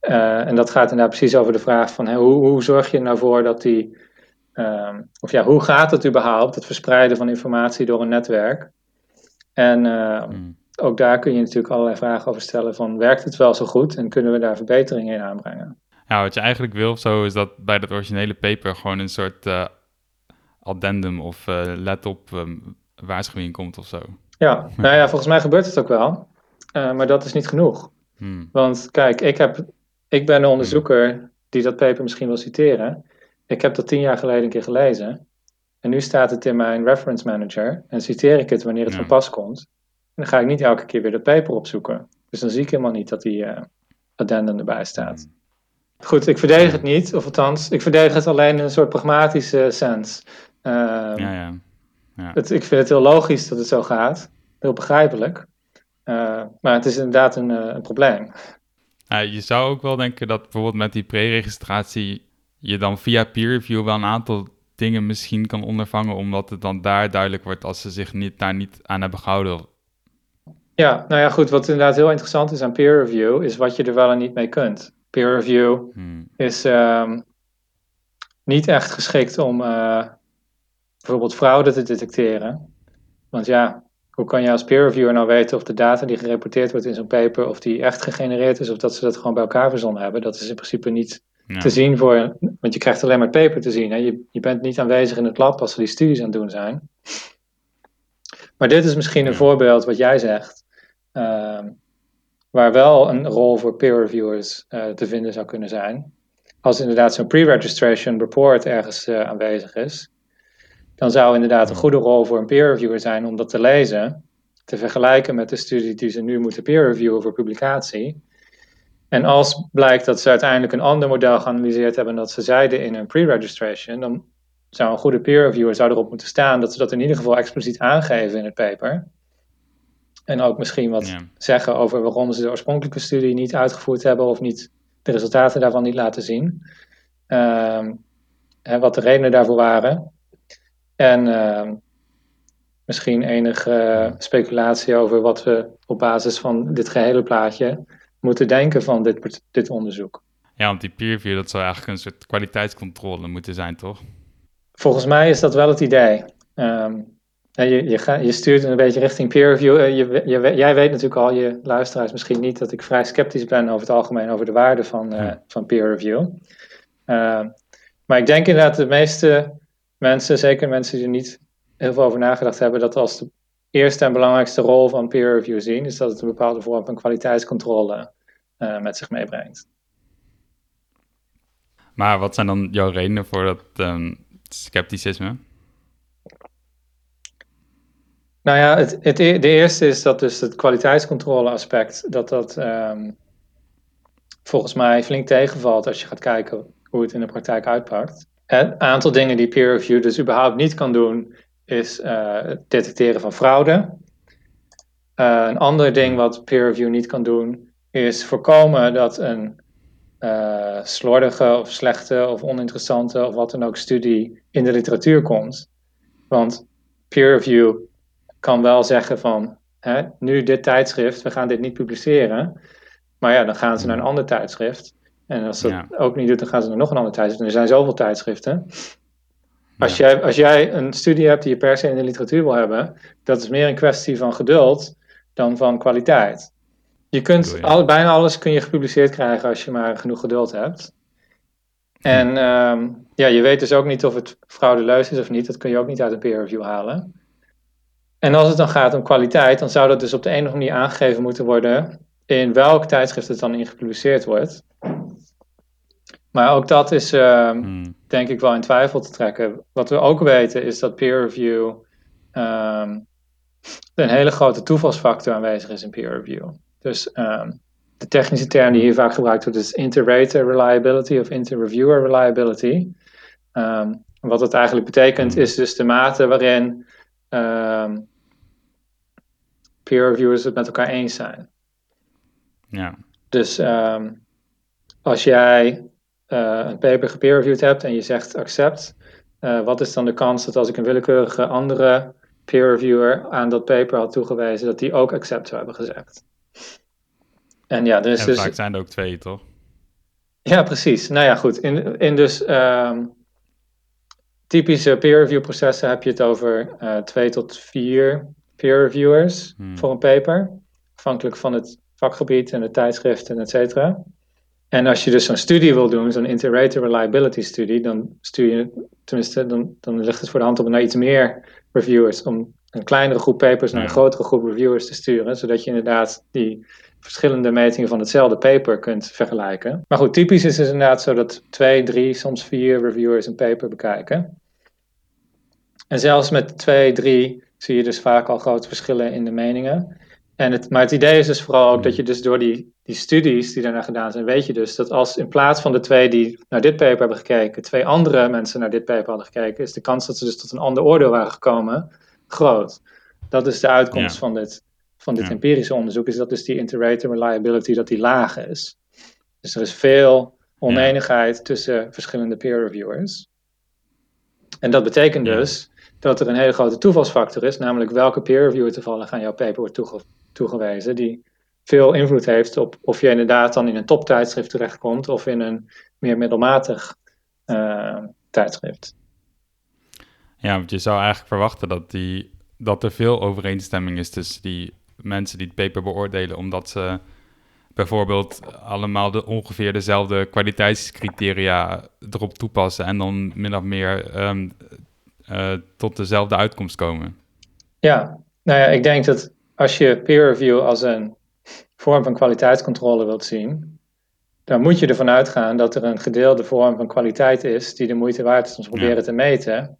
Uh, en dat gaat inderdaad precies over de vraag van hoe, hoe zorg je er nou voor dat die, um, of ja, hoe gaat het überhaupt, het verspreiden van informatie door een netwerk? En uh, hmm. ook daar kun je natuurlijk allerlei vragen over stellen van werkt het wel zo goed en kunnen we daar verbeteringen in aanbrengen? Ja, wat je eigenlijk wil of zo is dat bij dat originele paper gewoon een soort uh, addendum of let op um, waarschuwing komt of zo. Ja, nou ja, volgens mij gebeurt het ook wel. Uh, maar dat is niet genoeg. Hmm. Want kijk, ik, heb, ik ben een onderzoeker die dat paper misschien wil citeren. Ik heb dat tien jaar geleden een keer gelezen. En nu staat het in mijn reference manager. En citeer ik het wanneer het van pas komt. En dan ga ik niet elke keer weer dat paper opzoeken. Dus dan zie ik helemaal niet dat die uh, addendum erbij staat. Hmm. Goed, ik verdedig het niet. Of althans, ik verdedig het alleen in een soort pragmatische sens. Uh, ja, ja. Ja. Het, ik vind het heel logisch dat het zo gaat. Heel begrijpelijk. Uh, maar het is inderdaad een, uh, een probleem. je zou ook wel denken dat bijvoorbeeld met die pre-registratie je dan via peer review wel een aantal dingen misschien kan ondervangen, omdat het dan daar duidelijk wordt als ze zich niet, daar niet aan hebben gehouden. Ja, nou ja, goed. Wat inderdaad heel interessant is aan peer review, is wat je er wel en niet mee kunt. Peer review hmm. is um, niet echt geschikt om uh, bijvoorbeeld fraude te detecteren. Want ja, hoe kan je als peer reviewer nou weten of de data die gereporteerd wordt in zo'n paper, of die echt gegenereerd is, of dat ze dat gewoon bij elkaar verzonnen hebben? Dat is in principe niet te zien voor, want je krijgt alleen maar het paper te zien. Hè? Je, je bent niet aanwezig in het lab als ze die studies aan het doen zijn. Maar dit is misschien een voorbeeld wat jij zegt, uh, waar wel een rol voor peer reviewers uh, te vinden zou kunnen zijn. Als inderdaad zo'n pre-registration report ergens uh, aanwezig is, dan zou inderdaad een goede rol voor een peer reviewer zijn om dat te lezen, te vergelijken met de studie die ze nu moeten peer reviewen voor publicatie. En als blijkt dat ze uiteindelijk een ander model geanalyseerd hebben dan dat ze zeiden in een pre-registration, dan zou een goede peer reviewer zou erop moeten staan dat ze dat in ieder geval expliciet aangeven in het paper. En ook misschien wat zeggen over waarom ze de oorspronkelijke studie niet uitgevoerd hebben of niet de resultaten daarvan niet laten zien. Uh, wat de redenen daarvoor waren. En uh, misschien enige speculatie over wat we op basis van dit gehele plaatje moeten denken van dit, dit onderzoek. Ja, want die peer review, dat zou eigenlijk een soort kwaliteitscontrole moeten zijn, toch? Volgens mij is dat wel het idee. Um, je, je, ga, je, stuurt een beetje richting peer review. Uh, je, je, jij weet natuurlijk al, je luisteraars misschien niet, dat ik vrij sceptisch ben over het algemeen over de waarde van, uh, van peer review. Uh, maar ik denk inderdaad de meeste mensen, zeker mensen die er niet heel veel over nagedacht hebben, dat als de eerste en belangrijkste rol van peer review zien, is dat het een bepaalde vorm van kwaliteitscontrole uh, met zich meebrengt. Maar wat zijn dan jouw redenen voor dat um, scepticisme? Nou ja, het, het, e-, de eerste is dat dus het kwaliteitscontrole aspect, dat dat um, volgens mij flink tegenvalt als je gaat kijken hoe het in de praktijk uitpakt. Een aantal dingen die peer review dus überhaupt niet kan doen, is uh, het detecteren van fraude. Uh, een ander ding wat peer review niet kan doen, is voorkomen dat een uh, slordige of slechte of oninteressante of wat dan ook studie in de literatuur komt. Want peer review kan wel zeggen van, hè, nu dit tijdschrift, we gaan dit niet publiceren. Maar ja, dan gaan ze naar een ander tijdschrift. En als dat ook niet doet, dan gaan ze naar nog een ander tijdschrift. Er zijn zoveel tijdschriften. Als, jij, als jij een studie hebt die je per se in de literatuur wil hebben, dat is meer een kwestie van geduld dan van kwaliteit. Je kunt al, bijna alles kun je gepubliceerd krijgen als je maar genoeg geduld hebt. En um, ja, je weet dus ook niet of het fraudeleus is of niet. Dat kun je ook niet uit een peer review halen. En als het dan gaat om kwaliteit, dan zou dat dus op de een of andere manier aangegeven moeten worden in welk tijdschrift het dan in gepubliceerd wordt. Maar ook dat is uh, denk ik wel in twijfel te trekken. Wat we ook weten is dat peer review um, een hele grote toevalsfactor aanwezig is in peer review. Dus um, de technische term die hier vaak gebruikt wordt is inter-rater reliability of inter-reviewer reliability. Um, wat dat eigenlijk betekent is dus de mate waarin peer reviewers het met elkaar eens zijn. Ja. Dus als jij uh, een paper gepeer-reviewed hebt en je zegt accept, wat is dan de kans dat als ik een willekeurige andere peer reviewer aan dat paper had toegewezen, dat die ook accept zou hebben gezegd. En ja, er is dus... vaak zijn er ook twee, toch? Ja, precies. Nou ja, goed. In, in dus ehm, typische peer review processen heb je het over uh, twee tot vier peer reviewers hmm. voor een paper. Afhankelijk van het vakgebied en het tijdschrift en et cetera. En als je dus zo'n studie wil doen, zo'n integrator reliability studie, dan stuur je, tenminste, dan, dan ligt het voor de hand om naar iets meer reviewers, om een kleinere groep papers naar een grotere groep reviewers te sturen, zodat je inderdaad die verschillende metingen van hetzelfde paper kunt vergelijken. Maar goed, typisch is het inderdaad zo dat twee, drie, soms vier reviewers een paper bekijken. En zelfs met twee, drie zie je dus vaak al grote verschillen in de meningen. En het, maar het idee is dus vooral ook dat je dus door die, die studies die daarna gedaan zijn, weet je dus dat als in plaats van de twee die naar dit paper hebben gekeken, twee andere mensen naar dit paper hadden gekeken, is de kans dat ze dus tot een ander oordeel waren gekomen groot. Dat is de uitkomst van dit, van dit empirische onderzoek, is dat dus die inter-rater reliability dat die laag is. Dus er is veel oneenigheid tussen verschillende peer reviewers. En dat betekent dus dat er een hele grote toevalsfactor is, namelijk welke peer reviewer toevallig aan jouw paper wordt toegewezen, die veel invloed heeft op of je inderdaad dan in een toptijdschrift terechtkomt of in een meer middelmatig uh, tijdschrift. Ja, want je zou eigenlijk verwachten dat, die, dat er veel overeenstemming is tussen die mensen die het paper beoordelen, omdat ze bijvoorbeeld allemaal de, ongeveer dezelfde kwaliteitscriteria erop toepassen en dan min of meer ehm, uh, tot dezelfde uitkomst komen. Ja, nou ja, ik denk dat als je peer review als een vorm van kwaliteitscontrole wilt zien, dan moet je ervan uitgaan dat er een gedeelde vorm van kwaliteit is die de moeite waard is om te proberen te meten.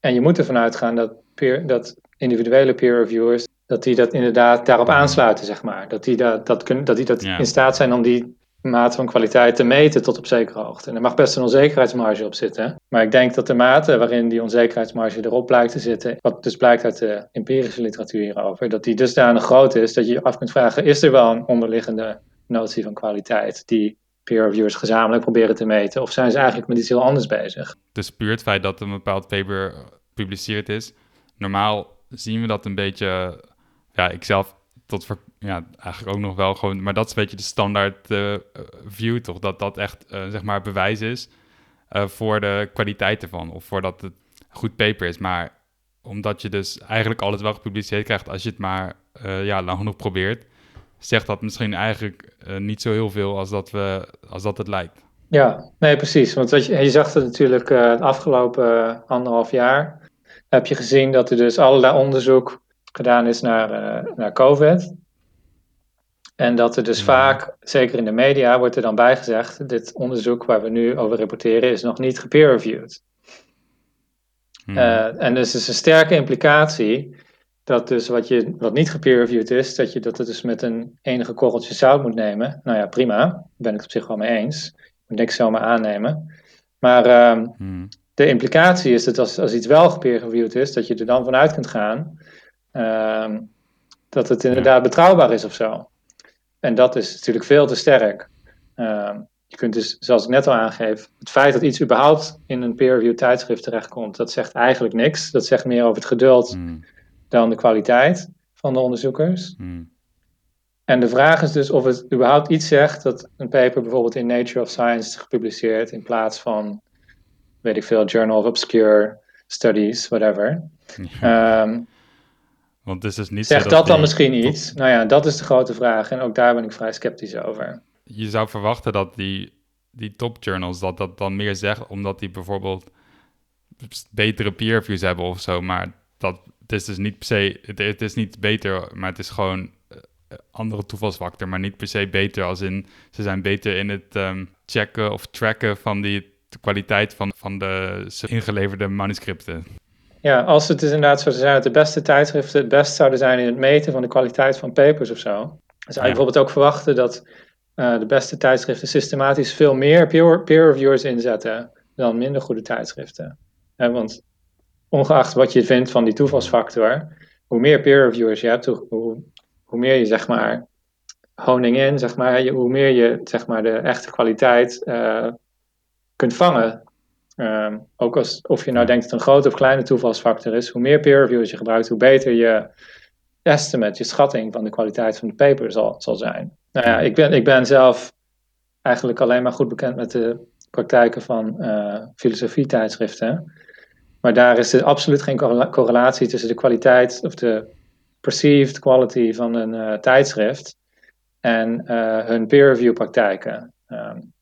En je moet ervan uitgaan dat, peer, dat individuele peer reviewers, dat die dat inderdaad daarop aansluiten, zeg maar. Dat die dat, dat, kunnen, dat, die dat in staat zijn om die mate van kwaliteit te meten tot op zekere hoogte. En er mag best een onzekerheidsmarge op zitten. Maar ik denk dat de mate waarin die onzekerheidsmarge erop blijkt te zitten, wat dus blijkt uit de empirische literatuur hierover, dat die dusdanig groot is dat je je af kunt vragen, is er wel een onderliggende notie van kwaliteit die peer reviewers gezamenlijk proberen te meten? Of zijn ze eigenlijk met iets heel anders bezig? Dus puur het feit dat een bepaald paper gepubliceerd is, normaal zien we dat een beetje, ja, ik zelf tot ja, eigenlijk ook nog wel gewoon, maar dat is een beetje de standaard uh, view toch, dat dat echt uh, zeg maar bewijs is uh, voor de kwaliteit ervan of voordat het goed paper is. Maar omdat je dus eigenlijk alles wel gepubliceerd krijgt als je het maar ja, lang genoeg probeert, zegt dat misschien eigenlijk niet zo heel veel als dat, we, als dat het lijkt. Ja, nee, precies. Want wat je, je zag het natuurlijk het afgelopen anderhalf jaar. Heb je gezien dat er dus allerlei onderzoek gedaan is naar, naar COVID. En dat er dus vaak, zeker in de media, wordt er dan bijgezegd: dit onderzoek waar we nu over rapporteren is nog niet gepeer-reviewed. Hmm. Uh, en dus is een sterke implicatie dat dus wat, je, wat niet gepeer-reviewed is, dat je dat het dus met een enige korreltje zout moet nemen. Nou ja, prima, daar ben ik het op zich wel mee eens. Moet niks zomaar aannemen. Maar uh, hmm. de implicatie is dat als, als iets wel gepeer-reviewed is, dat je er dan vanuit kunt gaan Ehm, dat het inderdaad betrouwbaar is of zo. En dat is natuurlijk veel te sterk. Ehm, je kunt dus, zoals ik net al aangeef, het feit dat iets überhaupt in een peer-review tijdschrift terechtkomt, dat zegt eigenlijk niks. Dat zegt meer over het geduld hmm. dan de kwaliteit van de onderzoekers. Hmm. En de vraag is dus of het überhaupt iets zegt dat een paper bijvoorbeeld in Nature of Science is gepubliceerd in plaats van, weet ik veel, Journal of Obscure Studies, whatever. Ehm, want het is dus niet Zegt dat dan misschien iets? Nou ja, dat is de grote vraag. En ook daar ben ik vrij sceptisch over. Je zou verwachten dat die, die top journals dat dat dan meer zeggen, omdat die bijvoorbeeld betere peer reviews hebben of zo. Maar dat het is dus niet per se, het, is niet beter, maar het is gewoon uh, andere toevalsfactor, maar niet per se beter als in ze zijn beter in het um, checken of tracken van die de kwaliteit van, van de ingeleverde manuscripten. Ja, als het dus inderdaad zo zijn dat de beste tijdschriften het best zouden zijn in het meten van de kwaliteit van papers of zo. Dan zou je bijvoorbeeld ook verwachten dat uh, de beste tijdschriften systematisch veel meer peer, peer reviewers inzetten dan minder goede tijdschriften. want ongeacht wat je vindt van die toevalsfactor, hoe meer peer reviewers je hebt, hoe, hoe, meer je zeg maar honing in, zeg maar, hoe meer je zeg maar de echte kwaliteit uh, kunt vangen Ehm, ook als, of je nou denkt dat het een grote of kleine toevalsfactor is, hoe meer peer reviews je gebruikt, hoe beter je estimate, je schatting van de kwaliteit van de paper zal, zal zijn. Nou ja, ik ben, ik ben zelf eigenlijk alleen maar goed bekend met de praktijken van uh, filosofie-tijdschriften. Maar daar is er absoluut geen correlatie tussen de kwaliteit of de perceived quality van een uh, tijdschrift en uh, hun peer review praktijken. Um,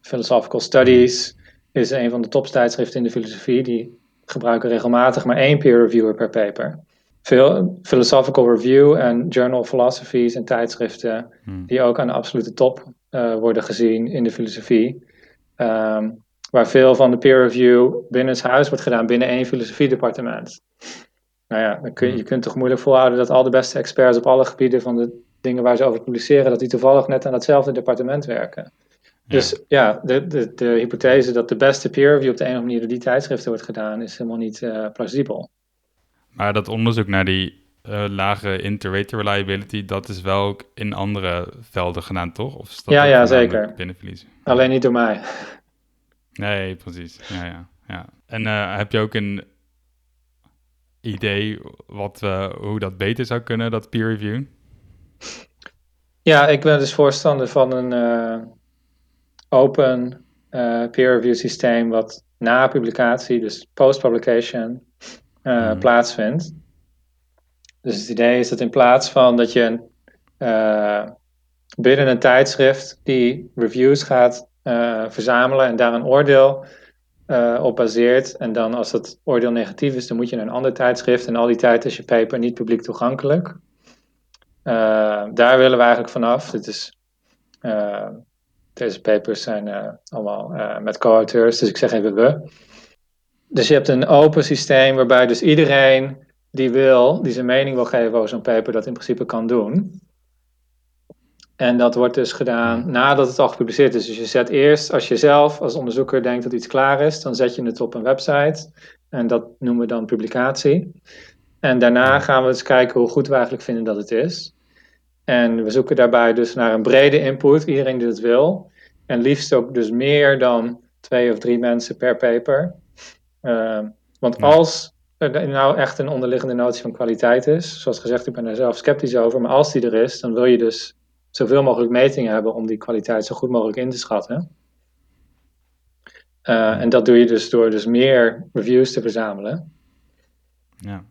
Philosophical Studies is een van de toptijdschriften in de filosofie. Die gebruiken regelmatig maar één peer reviewer per paper. Veel Philosophical Review en Journal of Philosophy en tijdschriften hmm. die ook aan de absolute top uh, worden gezien in de filosofie. Um, waar veel van de peer review binnen het huis wordt gedaan binnen één filosofiedepartement. Nou ja, dan kun, je, kunt toch moeilijk volhouden dat al de beste experts op alle gebieden van de dingen waar ze over publiceren, dat die toevallig net aan hetzelfde departement werken. Dus ja, de, de, de hypothese dat de beste peer review op de een of andere manier door die tijdschriften wordt gedaan, is helemaal niet uh, plausibel. Maar dat onderzoek naar die uh, lage inter-rater reliability, dat is wel ook in andere velden gedaan, toch? Of is dat ja, ja, zeker. Binnenverliezen? Alleen niet door mij. Nee, precies. Ja, ja, ja. En uh, heb je ook een idee wat, hoe dat beter zou kunnen, dat peer review? Ja, ik ben dus voorstander van een open peer review systeem wat na publicatie, dus post-publication, mm. plaatsvindt. Dus het idee is dat in plaats van dat je binnen een tijdschrift die reviews gaat verzamelen en daar een oordeel uh, op baseert. En dan als dat oordeel negatief is, dan moet je naar een ander tijdschrift. En al die tijd is je paper niet publiek toegankelijk. Uh, daar willen we eigenlijk vanaf. Dit is, deze papers zijn allemaal met co-auteurs, dus ik zeg even we. Dus je hebt een open systeem waarbij dus iedereen die wil, die zijn mening wil geven over zo'n paper, dat in principe kan doen. En dat wordt dus gedaan nadat het al gepubliceerd is. Dus je zet eerst, als je zelf als onderzoeker denkt dat iets klaar is, dan zet je het op een website. En dat noemen we dan publicatie. En daarna gaan we eens kijken hoe goed we eigenlijk vinden dat het is. En we zoeken daarbij dus naar een brede input, iedereen die dat wil. En liefst ook dus meer dan twee of drie mensen per paper. Uh, want als er nou echt een onderliggende notie van kwaliteit is, zoals gezegd, ik ben daar zelf sceptisch over, maar als die er is, dan wil je dus zoveel mogelijk metingen hebben om die kwaliteit zo goed mogelijk in te schatten. Uh, en dat doe je dus door dus meer reviews te verzamelen. Ja.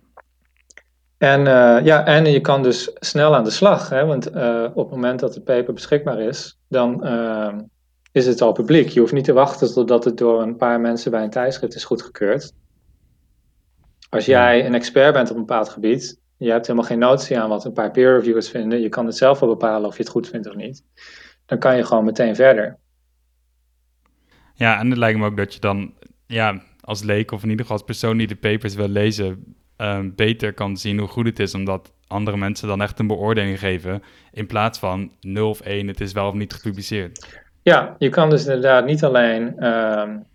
En, uh, ja, en je kan dus snel aan de slag, hè, want uh, op het moment dat de paper beschikbaar is, dan is het al publiek. Je hoeft niet te wachten totdat het door een paar mensen bij een tijdschrift is goedgekeurd. Als jij een expert bent op een bepaald gebied, je hebt helemaal geen notie aan wat een paar peer reviewers vinden. Je kan het zelf wel bepalen of je het goed vindt of niet. Dan kan je gewoon meteen verder. Ja, en het lijkt me ook dat je dan, ja, als leek of in ieder geval als persoon die de papers wil lezen, um, beter kan zien hoe goed het is, omdat andere mensen dan echt een beoordeling geven, in plaats van 0 of 1, het is wel of niet gepubliceerd. Ja, je kan dus inderdaad niet alleen um,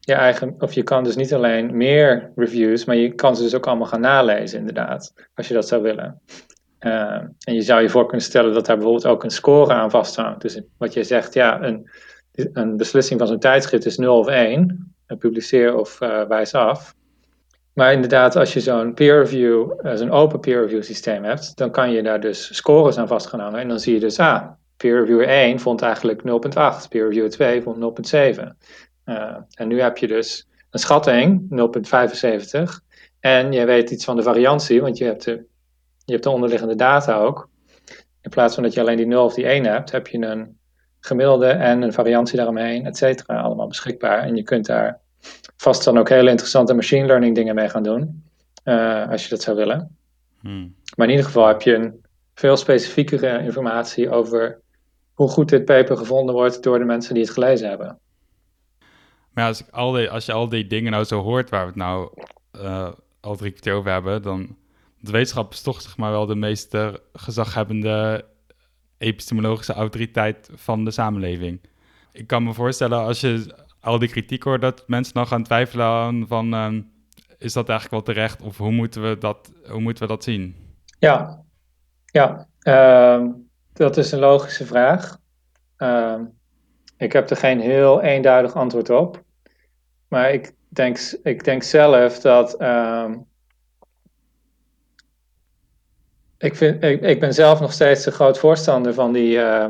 je eigen, of je kan dus niet alleen meer reviews, maar je kan ze dus ook allemaal gaan nalezen, inderdaad, als je dat zou willen. Uh, en je zou je voor kunnen stellen dat daar bijvoorbeeld ook een score aan vasthangt. Dus wat je zegt, ja, een, een beslissing van zo'n tijdschrift is 0 of 1, publiceer of uh, wijs af. Maar inderdaad, als je zo'n peer review, uh, zo'n open peer review systeem hebt, dan kan je daar dus scores aan vast. En dan zie je dus, ah, peer reviewer 1 vond eigenlijk 0.8, peer reviewer 2 vond 0.7. Uh, en nu heb je dus een schatting, 0,75. En je weet iets van de variantie, want je hebt de, je hebt de onderliggende data ook. In plaats van dat je alleen die 0 of die 1 hebt, heb je een gemiddelde en een variantie daaromheen, et cetera, allemaal beschikbaar. En je kunt daar vast dan ook hele interessante machine learning dingen mee gaan doen, uh, als je dat zou willen. Hmm. Maar in ieder geval heb je een veel specifiekere informatie over hoe goed dit paper gevonden wordt door de mensen die het gelezen hebben. Maar als, ik al die, als je al die dingen nou zo hoort waar we het nou uh, al drie keer over hebben, dan de wetenschap is toch zeg maar wel de meest gezaghebbende epistemologische autoriteit van de samenleving. Ik kan me voorstellen als je al die kritiek hoort, dat mensen dan gaan twijfelen aan van uh, is dat eigenlijk wel terecht of hoe moeten we dat, hoe moeten we dat zien? Ja, ja uh, dat is een logische vraag. Uh, ik heb er geen heel eenduidig antwoord op. maar ik denk, ik denk zelf dat. Ehm, ik, vind, ik, ik, ben zelf nog steeds een groot voorstander van die uh,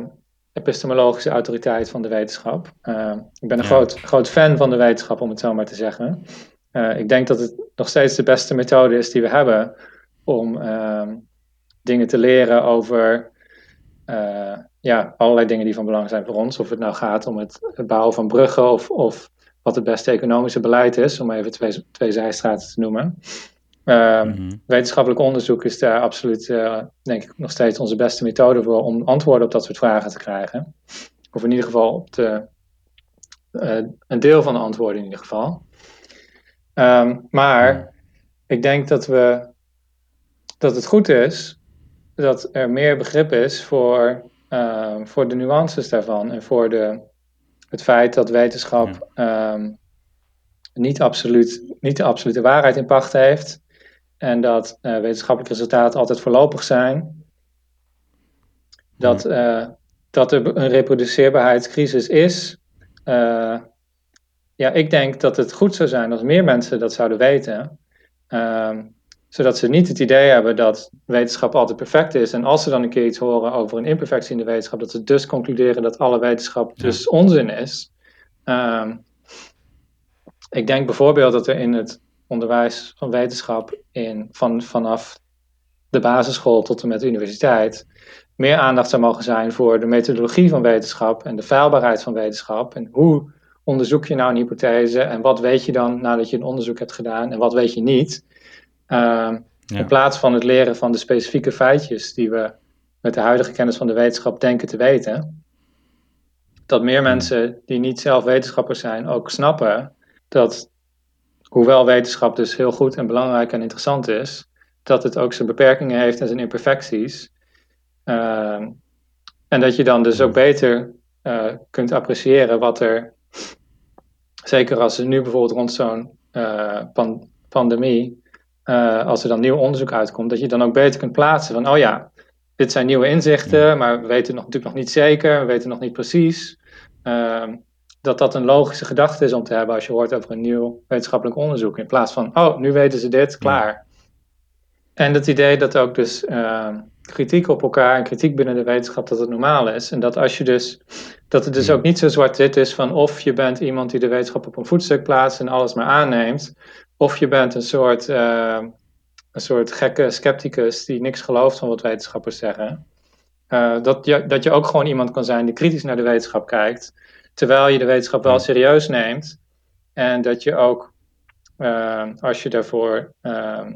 epistemologische autoriteit van de wetenschap. Ehm, ik ben een groot, groot fan van de wetenschap, om het zo maar te zeggen. Uh, ik denk dat het nog steeds de beste methode is die we hebben om ehm, dingen te leren over uh, ja, allerlei dingen die van belang zijn voor ons. Of het nou gaat om het, het bouwen van bruggen of, of wat het beste economische beleid is, om even twee, twee zijstraten te noemen. Uh, Wetenschappelijk onderzoek is daar absoluut, uh, denk ik, nog steeds onze beste methode voor om antwoorden op dat soort vragen te krijgen. Of in ieder geval op de, uh, een deel van de antwoorden in ieder geval. Um, maar ik denk dat, we, dat het goed is dat er meer begrip is voor, uh, voor de nuances daarvan en voor de, het feit dat wetenschap um, niet, absoluut, niet de absolute waarheid in pacht heeft en dat uh, wetenschappelijke resultaten altijd voorlopig zijn. Dat, uh, dat er een reproduceerbaarheidscrisis is. Uh, ja, ik denk dat het goed zou zijn als meer mensen dat zouden weten. Ehm, zodat ze niet het idee hebben dat wetenschap altijd perfect is. En als ze dan een keer iets horen over een imperfectie in de wetenschap, dat ze dus concluderen dat alle wetenschap dus onzin is. Um, ik denk bijvoorbeeld dat er in het onderwijs van wetenschap in, van, vanaf de basisschool tot en met de universiteit meer aandacht zou mogen zijn voor de methodologie van wetenschap en de feilbaarheid van wetenschap. En hoe onderzoek je nou een hypothese en wat weet je dan nadat je een onderzoek hebt gedaan en wat weet je niet. Uh, In plaats van het leren van de specifieke feitjes die we met de huidige kennis van de wetenschap denken te weten. Dat meer mensen die niet zelf wetenschappers zijn ook snappen dat hoewel wetenschap dus heel goed en belangrijk en interessant is, dat het ook zijn beperkingen heeft en zijn imperfecties. Uh, en dat je dan dus ook beter uh, kunt appreciëren wat er, zeker als er nu bijvoorbeeld rond zo'n uh, pan pandemie, uh, als er dan nieuw onderzoek uitkomt, dat je dan ook beter kunt plaatsen van, oh ja, dit zijn nieuwe inzichten, maar we weten nog, natuurlijk nog niet zeker, we weten nog niet precies. Ehm, dat dat een logische gedachte is om te hebben als je hoort over een nieuw wetenschappelijk onderzoek. In plaats van, oh, nu weten ze dit, klaar. En het idee dat ook dus uh, kritiek op elkaar en kritiek binnen de wetenschap dat het normaal is. En dat als je dus, dat het dus ook niet zo zwart-wit is van of je bent iemand die de wetenschap op een voetstuk plaatst en alles maar aanneemt. Of je bent een soort, uh, een soort gekke scepticus die niks gelooft van wat wetenschappers zeggen. Uh, dat, je, dat je ook gewoon iemand kan zijn die kritisch naar de wetenschap kijkt terwijl je de wetenschap wel serieus neemt. En dat je ook, uh, als je daarvoor uh,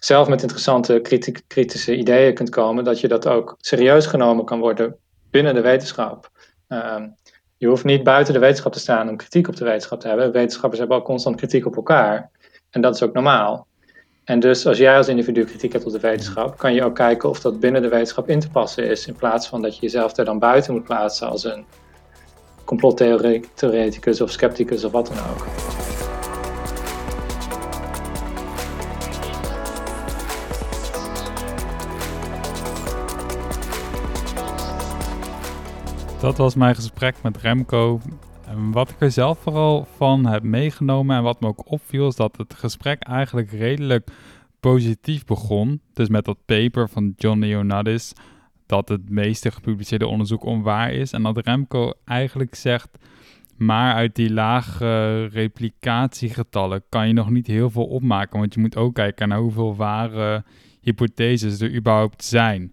zelf met interessante kritische ideeën kunt komen, dat je dat ook serieus genomen kan worden binnen de wetenschap. Uh, je hoeft niet buiten de wetenschap te staan om kritiek op de wetenschap te hebben. Wetenschappers hebben ook constant kritiek op elkaar. En dat is ook normaal. En dus als jij als individu kritiek hebt op de wetenschap, kan je ook kijken of dat binnen de wetenschap in te passen is. In plaats van dat je jezelf er dan buiten moet plaatsen als een complottheoreticus of scepticus of wat dan ook. Dat was mijn gesprek met Remco. En wat ik er zelf vooral van heb meegenomen en wat me ook opviel, is dat het gesprek eigenlijk redelijk positief begon. Dus met dat paper van John Leonardis dat het meeste gepubliceerde onderzoek onwaar is. En dat Remco eigenlijk zegt, maar uit die lage replicatiegetallen kan je nog niet heel veel opmaken. Want je moet ook kijken naar hoeveel ware hypotheses er überhaupt zijn.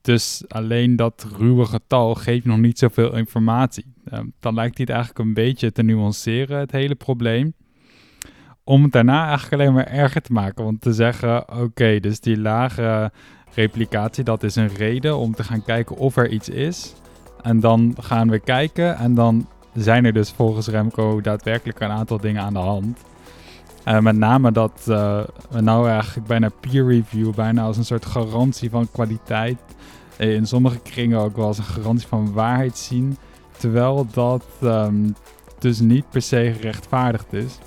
Dus alleen dat ruwe getal geeft nog niet zoveel informatie. Uh, dan lijkt hij het eigenlijk een beetje te nuanceren, het hele probleem. Om het daarna eigenlijk alleen maar erger te maken. Want te zeggen, oké, dus die lage replicatie, dat is een reden om te gaan kijken of er iets is. En dan gaan we kijken en dan zijn er dus volgens Remco daadwerkelijk een aantal dingen aan de hand. Uh, met name dat uh, we nou eigenlijk bijna peer review, bijna als een soort garantie van kwaliteit. Uh, in sommige kringen ook wel als een garantie van waarheid zien. Terwijl dat um, dus niet per se gerechtvaardigd is.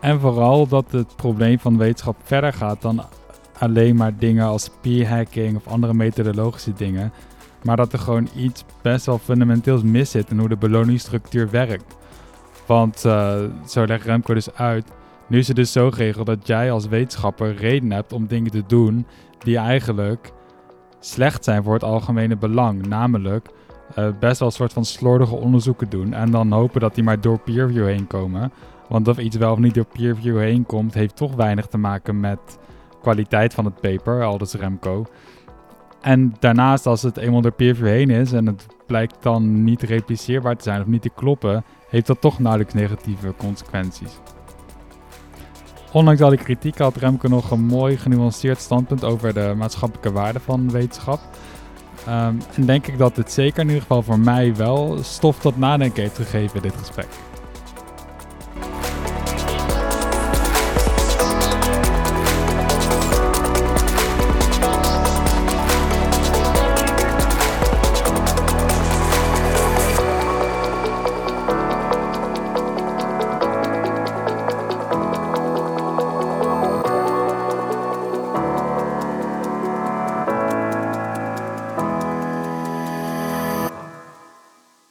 En vooral dat het probleem van wetenschap verder gaat dan alleen maar dingen als peer-hacking of andere methodologische dingen. Maar dat er gewoon iets best wel fundamenteels mis zit in hoe de beloningsstructuur werkt. Want zo legt Remco dus uit. Nu is het dus zo geregeld dat jij als wetenschapper reden hebt om dingen te doen die eigenlijk slecht zijn voor het algemene belang. Namelijk uh, best wel een soort van slordige onderzoeken doen en dan hopen dat die maar door peerview heen komen. Want of iets wel of niet door peerview heen komt, heeft toch weinig te maken met kwaliteit van het paper, aldus Remco. En daarnaast, als het eenmaal door peerview heen is en het blijkt dan niet repliceerbaar te zijn of niet te kloppen, heeft dat toch nauwelijks negatieve consequenties. Ondanks al die kritiek had Remco nog een mooi genuanceerd standpunt over de maatschappelijke waarde van wetenschap. Um, en denk ik dat dit zeker in ieder geval voor mij wel stof tot nadenken heeft gegeven, dit gesprek.